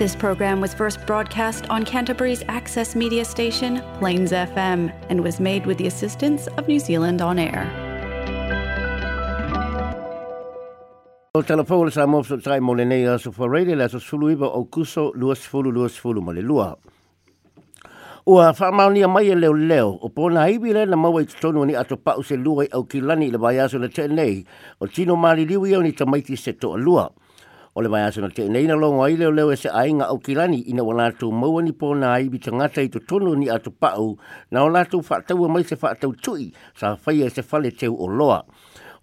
This program was first broadcast on Canterbury's access media station, Plains FM, and was made with the assistance of New Zealand On Air. O tala pau le sa mofso tai mo le nei a fa rei le aso suluiba o kuso luas fulu luas fulu mo le lua. Ua whamaunia mai e leo leo, o pōna iwi le na maua i tonu ni ato pau se lua i au kilani le baiaso le tenei, o tino mali liwi au ni tamaiti se toa lua. Lua. O le mai asuna te nei na longa i leo leo e se ainga au kilani i na wanatu maua ni pōna ai bi te ngata i tu tono ni atu pau na wanatu whaatau e mai se whaatau tui sa whai e se whale teu o loa.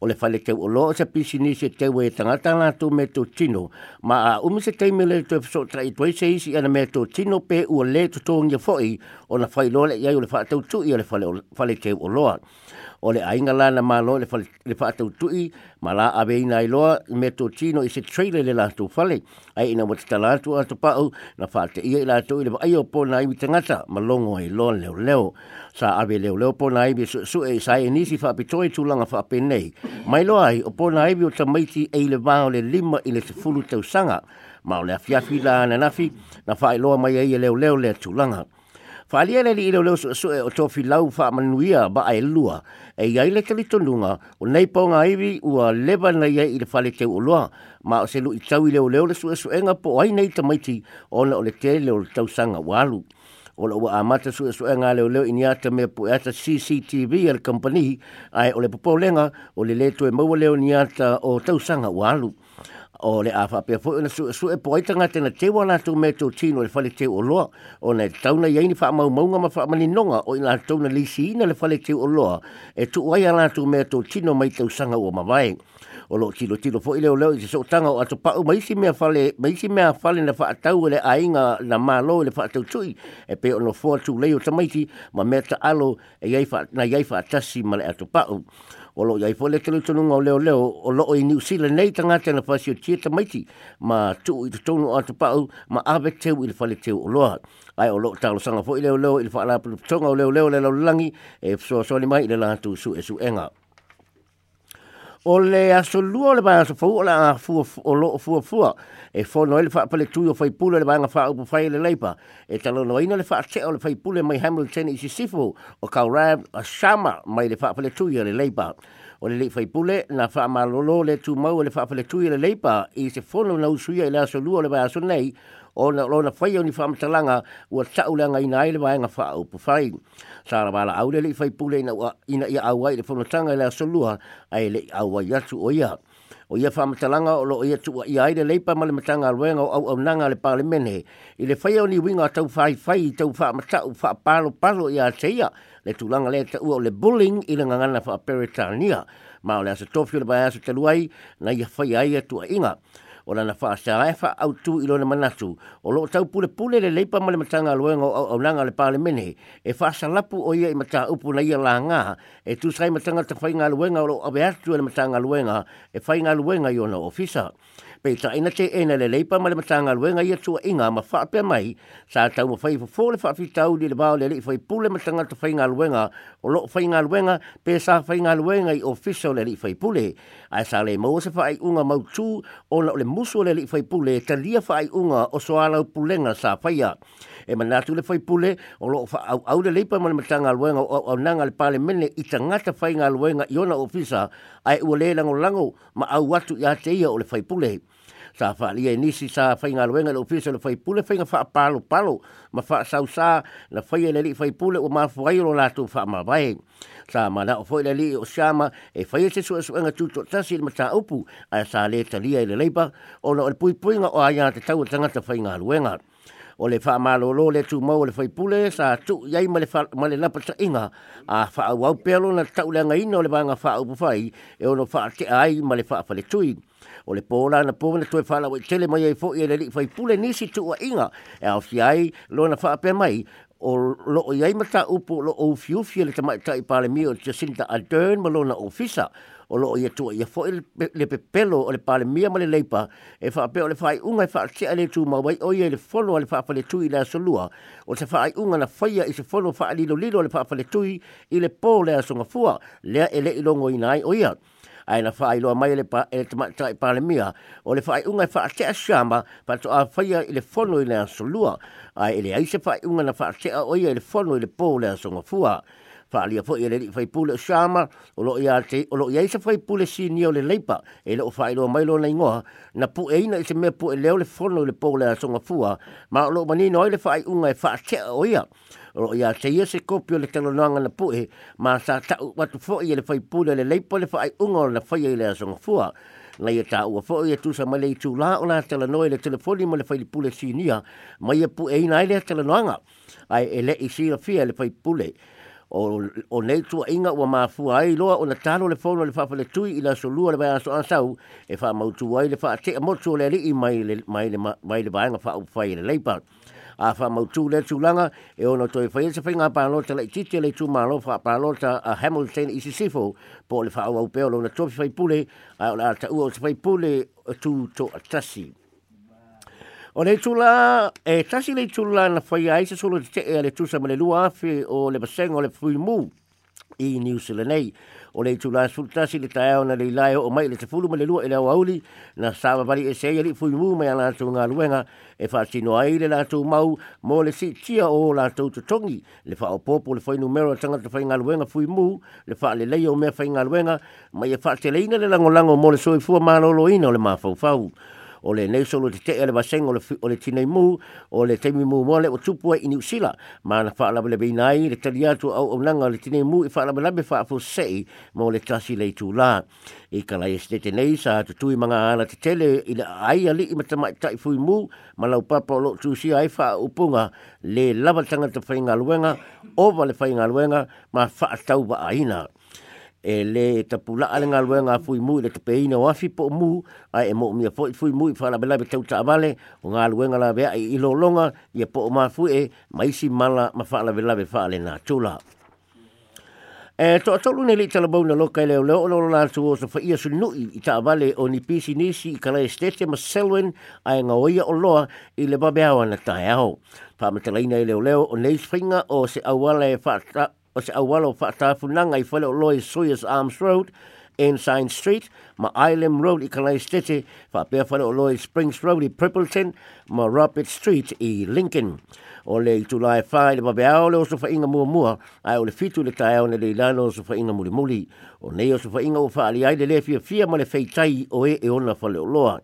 O le whale teu o loa o se pisi ni se teu e tangata ngatu me tu tino ma a umi se teime le tu e fso tra i tuai se isi ana me tu tino pe ua le tu tōngia fōi o na whai lole iai o le whaatau tui o le whale o loa. O le whale teu o loa. o le ainga la na malo le, le whaatautui ma la ave ina i loa me to tino i se trailer le lātou fale ai ina wata talātou ato pāu na fa ia i lātou i le ai o pōna iwi tangata ma longo e loa leo leo sa awe leo leo pōna iwi su, su e sa e nisi whapitoe tūlanga whape nei mai loa ai o pōna iwi o tamaiti e le va o le lima i le se fulu tausanga ma o le afiafi la na nafi na whaeloa mai ai e leo leo le tūlanga Fa le ilo leo su su e o tofi lau fa manuia ba ai lua. E iai le tali tonunga o nei pao ngā iwi ua leba na iai i le fale teo o Ma o se lu i tau i leo leo le su e su e po ai nei tamaiti o na o le te leo le tau sanga walu. O la ua amata su e su e ngā leo leo iniata mea po eata CCTV e le kampani ai o le popolenga o le leto e maua leo niata o tau sanga walu o le a fa pe fo na su su e poita nga tena te wala tu me tu tino le fale te o lo o na tau na yaini fa ma ma nga ma fa ma ni nonga o ina tau na lisi ina le fale te o lo e tu wai ala tu me tu tino mai tau sanga o ma vai o lo tilo tilo fo ile o leo i se so tanga o atu pa u maisi mea fale maisi mea fale na fa atau e le ai nga na ma lo e le fa atau tui e pe o no fo tu leo tamaiti ma me ta alo e yai fa na yai fa atasi ma le atu pa u o lo iai fole ke lutu o leo leo o lo i New Zealand nei tanga tena pasi o tia tamaiti ma tu i tu tono atu pau ma ave teu i le fale teu o loa ai o lo talo sanga fo i leo leo i le whaala putonga o leo leo le lau langi e so so ni mai i le lantu su e su enga O le aso lua le vai aso fau le a fua o lo fua fua. E fo no le fa pa le tui o fai pule le vai fa upu fai le leipa. E talo no ina le fa te o le fai pule mai Hamilton i si sifu o kaurab a shama mai le fa pa le tui o le leipa. O le le fai pule na fa ma lo le tu mau le fa pa le tui le leipa i se fo no na usuia i le aso lua le vai aso nei ona ona fai ni fa matalanga ua taulanga ina ai le vaenga fa au po fai sara bala au le fai pule ina ina ia au ai le fono tanga le solua ai le au ai atu o ia o ia fa matalanga o lo ia tu ia ai le leipa male matanga luenga o au au nanga le parlemene i le fai ni winga tau fai fai tau fa mata fa palo palo ia seia le tulanga le tau o le bullying i le ngangana fa peritania ma o le asa tofi le baia sa taluai na ia fai ai atu inga o lana faa sa ae faa au tu ilo na manatu o lo tau pule pule le leipa male matanga luenga o au nanga le pale mene e faa sa lapu o ia i mata upu na ia la ngā e tu sai matanga ta whainga luenga o lo abeatu e matanga luenga e whainga luenga i ona ofisa pe ta ina te ena le leipa ma le matanga lue ngai atu inga ma fa mai sa ta mo fai fo le fa fi tau le bao le le fai pule matanga te fai ngal wenga o lo fai ngal wenga pe sa fai ngal wenga i official le le fai pule ai sa le mo se fai unga mau tu o le musu le le fai pule te lia fai unga o soala pulenga sa fai e manatu le fai pule o lo fa au, au le leipa mana matanga luenga o au nanga le pale mene i tangata fai ngā luenga i ona ofisa ai e ua le lango lango ma au watu i ate ia o le fai pule sa fa lia e nisi sa fai ngā luenga le ofisa le fai pule fai ngā fa palo palo ma fa sau sa na fai e le li fai pule o mafuai lo latu fa ma vai sa mana o foi le li o siama e fai e se su suenga tuto tasi le mata upu a sa le talia i e le leipa o na o le pui puinga o aia te tau tangata fai ngā luenga. o le fa malolo le tu mau le fai pule sa tū iai ma le male na inga a fa au au pelo na tau le ngai no le banga fa au pufai e ono fa te ai male fa fa le tui o le pola na pola tu e fa la wai tele mai e fo e le li fai pule nisi tu inga e au fiai lo na fa ape mai o lo o yai mata upo lo o fiu fiu le tamai tai pale mio te sinta a dern malo na ofisa o lo o ia tua ia fo il le pepelo o le pale mia male leipa e fa pe o le fai unga e fa se ale tu ma wai o ia le folo o le fa fa le tui la solua o se fai unga na faia i se folo fa alilo lilo le fa fa le tui i le po le asunga fua lea ele ilongo inai o ia ai na whaai loa mai le pa, e te mata i pāle mia, o le whaai unga fa e whaatea siama, pa to a whaia i le fono i le asolua, ai e le aise whaai unga na whaatea oia i le fono i le pō le asonga fua whaalia po i le li whaipule o Sama, o lo ia, te, o lo ia isa whaipule sini o le leipa, e le o mai mailo na ingoa, na pu e ina i se mea pu e leo le whono le pōle a songa fua, ma o lo manino ai le whaai unga e whaatea o ia, o ia se ia se kopi o le talanoanga na pue, ma sa tau watu fo i le whaipule le leipa le fa unga na whaia i e le a songa fua, na ia tā ua fōi e tūsa e mai le i tū la o nā talanoe le telefoni ma le failipule sinia, mai e pu e ai le talanoanga, ae e le i le whaipule, o, o nei tua inga ua mafua ai loa ona talo le fono le whapale tui i la solua le baya so ansau e wha mautu ai le fa te a motu le li i mai le, mai le, mai le baanga wha uwhai le leipa. A wha mautu le tūlanga e ono toi whaia se whainga pālota le tite le tūmalo wha pālota a Hamilton i Sisifo po le wha au au peo lona topi whaipule a ona ta ua o se whaipule tu to atasi. O le tula, e tasi le tula na whai ai se solo te tee le tusa ma le lua afi o le baseng o le fui mu i New Zealand ei. O le tula sul tasi le tae na le lai o mai le te fulu ma le lua e le au auli na sawa bari e seia le fui mu mai ana tu ngā luenga e wha sino ai le la tu mau mo le si tia o la tu tutongi le wha o popo le whai numero tanga te whai ngā luenga fui mu le wha le leia o mea whai ngā luenga mai e wha te leina le lango lango mo le soifua mālolo ina o le mā fau fau. o le nei solo te te ele baseng o le o le tine mu o le temi mu mo le o tupu i New Zealand ma na fa la le binai le tali atu au au nanga le tine mu i fa la la fa fo sei mo le tasi le tu la i kala e, e ste te nei sa tu tui manga ala te tele i le ai ali i mata mai tai fui mu ma lau papa o lo tu si ai fa upunga le lava tanga te whainga luenga o vale whainga luenga ma fa tau ba aina e le tapula ale ngā luenga fui mui le tepeina o afi po mu a e mo mia fo fui mui fa la bela tau ta vale o ngā luenga la vea i lolonga i po ma fui e maisi mala ma fa la bela be fa le na tula E to tolu ne lita la bauna loka e leo leo ono la tu o sa faia su nui i ta vale o ni pisi nisi i kala estete ma selwen a nga oia o loa i le babeawa na tae aho. Pa matalaina i e leo leo o neis finga o se awala fa o te awalo pa tāpunanga i whale o Lois Sawyer's Arms Road, Ensign Street, ma Islem Road i Kalai Stete, wha pia whale o Lois Springs Road i Prippleton, ma Rapid Street i Lincoln. O le i tulai whai le babe ao le o sofa inga mua mua, ai o le fitu le tae ne le ilano o sofa inga muli muli. O nei o sofa inga o wha ali ai le le fia fia ma le feitai o e e ona whale o loa. O le fitu le tae le ilano o sofa inga muli muli.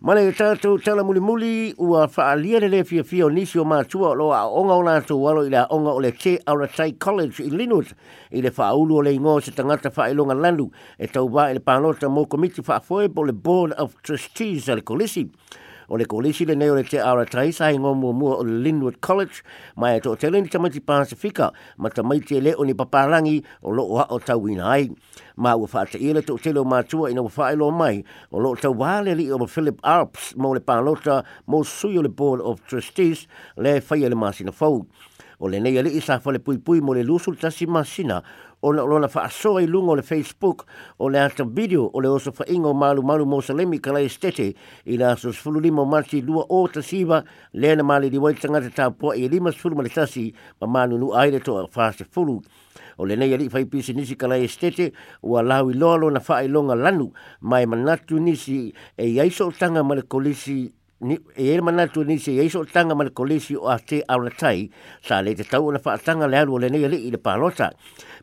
Mane ke tātou tala muli muli ua wha lia le fia fia o nisi o mātua o loa a onga o nātou walo i la onga o le Te Aratai College i Linwood i le wha ulu o le ingo se tangata wha ilonga longa landu e tau wā i le pānota mō komiti wha foe po le Board of Trustees al le kolisi o le koalisi le nei o le te ara tai sa ingo mua o le Linwood College mai ato e o tele ni tamati Pasifika ma tamaiti e o ni paparangi o loo ha o tau ina ai. Ma ua whaata i le to tele o mātua ina ua whaelo mai o loo tau wale li o Philip Arps mo le pālota mo sui o le Board of Trustees le whaia e le masina fau o le nei ali isa fa le pui pui mo le lusul tasi masina o le lona fa aso i lungo le facebook o le ata video o le oso fa ingo malu malu mo salemi kala estete i la aso sfulu limo marci lua o tasiva le na mali di wai tanga te tapua i lima sfulu ma le tasi ma manu nu aile to a fa se fulu o le nei ali pisi nisi kala estete ua lawi i loa lona fa i longa lanu mai manatu nisi e iaiso tanga ma kolisi ni e mana tu ni se yeso tanga mal kolisi o ate au tai sa le te tau na fa tanga le alu le nei le i le palota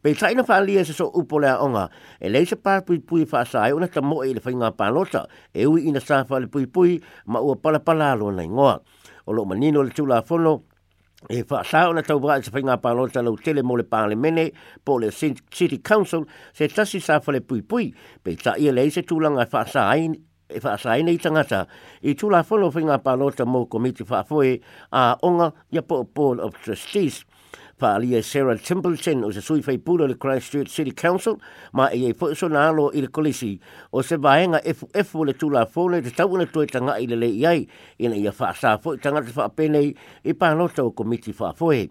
pe tai na fa li e se so upola le onga e le se pa pui pui fa sa ai una tamo e le fa nga palota e u ina sa fa le pui pui ma u pala pala lo na ngoa o lo manino le tula fono e fa sa ona tau bra se fa nga palota lo tele mo le pale mene po le city council se tasi sa fa le pui pui pe tai e le se tula nga fa sa ai e whaasai nei tangata i tula whanowhinga pālota mō komiti whaafoe a onga ia po o Board of Trustees pa alia Sarah Templeton o se sui fai pula le Christchurch City Council ma e e poso na alo i le kolisi o se vaenga efu efu le tula fone te tau na tue tanga i le le iai i na ia faa sa foi tanga te faa penei i pa nota o komiti faa foe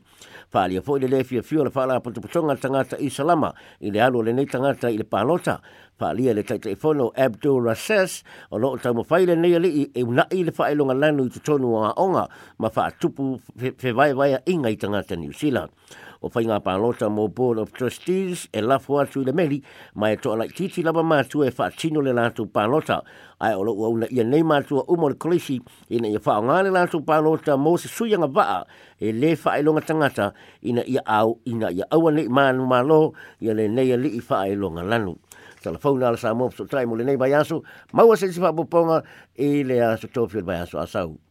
pa alia foi le lefia fio le faa la potoputonga tangata i salama i le alo le nei tangata i le pa nota pa alia le taita e fono Abdul Rassas o loo tau mawhaile nei ali i e unai le faa e longa lanu i te o a onga ma faa tupu fe, vai vai a inga i tangata New Zealand. o whainga pālota mo Board of Trustees e lafo atu le meli mai e toa titi lava mātua e whaatino le lātou pālota ai o loo auna ia nei mātua umo le kolisi ina ia whaonga le lātou pālota mo se suianga vaa e le whaelonga tangata ina ia au ina ia aua nei mānu mālo ia le nei a lii whaelonga lanu. telefon ala sa mō so trai mo le nei vai aso maua se si whapoponga e le aso tōpio le vai aso asau.